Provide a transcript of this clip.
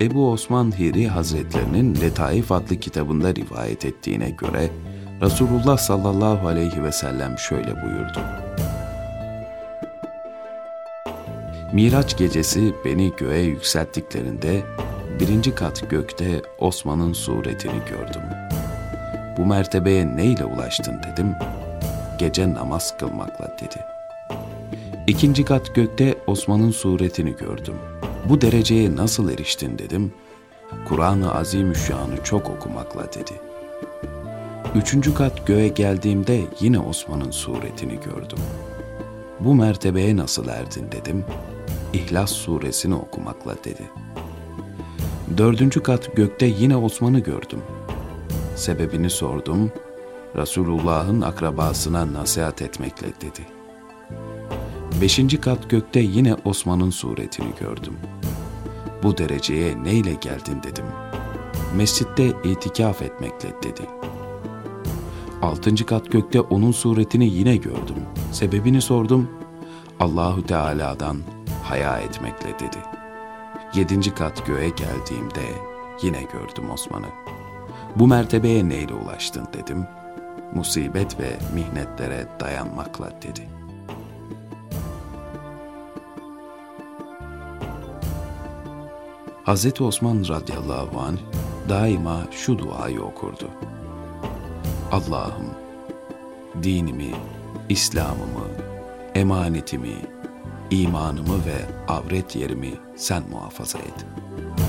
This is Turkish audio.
Ebu Osman Hiri Hazretlerinin Letaif adlı kitabında rivayet ettiğine göre Resulullah sallallahu aleyhi ve sellem şöyle buyurdu. Miraç gecesi beni göğe yükselttiklerinde birinci kat gökte Osman'ın suretini gördüm. Bu mertebeye neyle ulaştın dedim. Gece namaz kılmakla dedi. İkinci kat gökte Osman'ın suretini gördüm. Bu dereceye nasıl eriştin dedim. Kur'an-ı Azimüşşan'ı çok okumakla dedi. Üçüncü kat göğe geldiğimde yine Osman'ın suretini gördüm. Bu mertebeye nasıl erdin dedim. İhlas suresini okumakla dedi. Dördüncü kat gökte yine Osman'ı gördüm. Sebebini sordum. Resulullah'ın akrabasına nasihat etmekle dedi. Beşinci kat gökte yine Osman'ın suretini gördüm. Bu dereceye neyle geldin dedim. Mescitte itikaf etmekle dedi. Altıncı kat gökte onun suretini yine gördüm. Sebebini sordum. Allahu Teala'dan haya etmekle dedi. Yedinci kat göğe geldiğimde yine gördüm Osman'ı. Bu mertebeye neyle ulaştın dedim. Musibet ve mihnetlere dayanmakla dedi. Hz. Osman radıyallahu anh daima şu duayı okurdu. Allah'ım dinimi, İslam'ımı, emanetimi, imanımı ve avret yerimi sen muhafaza et.''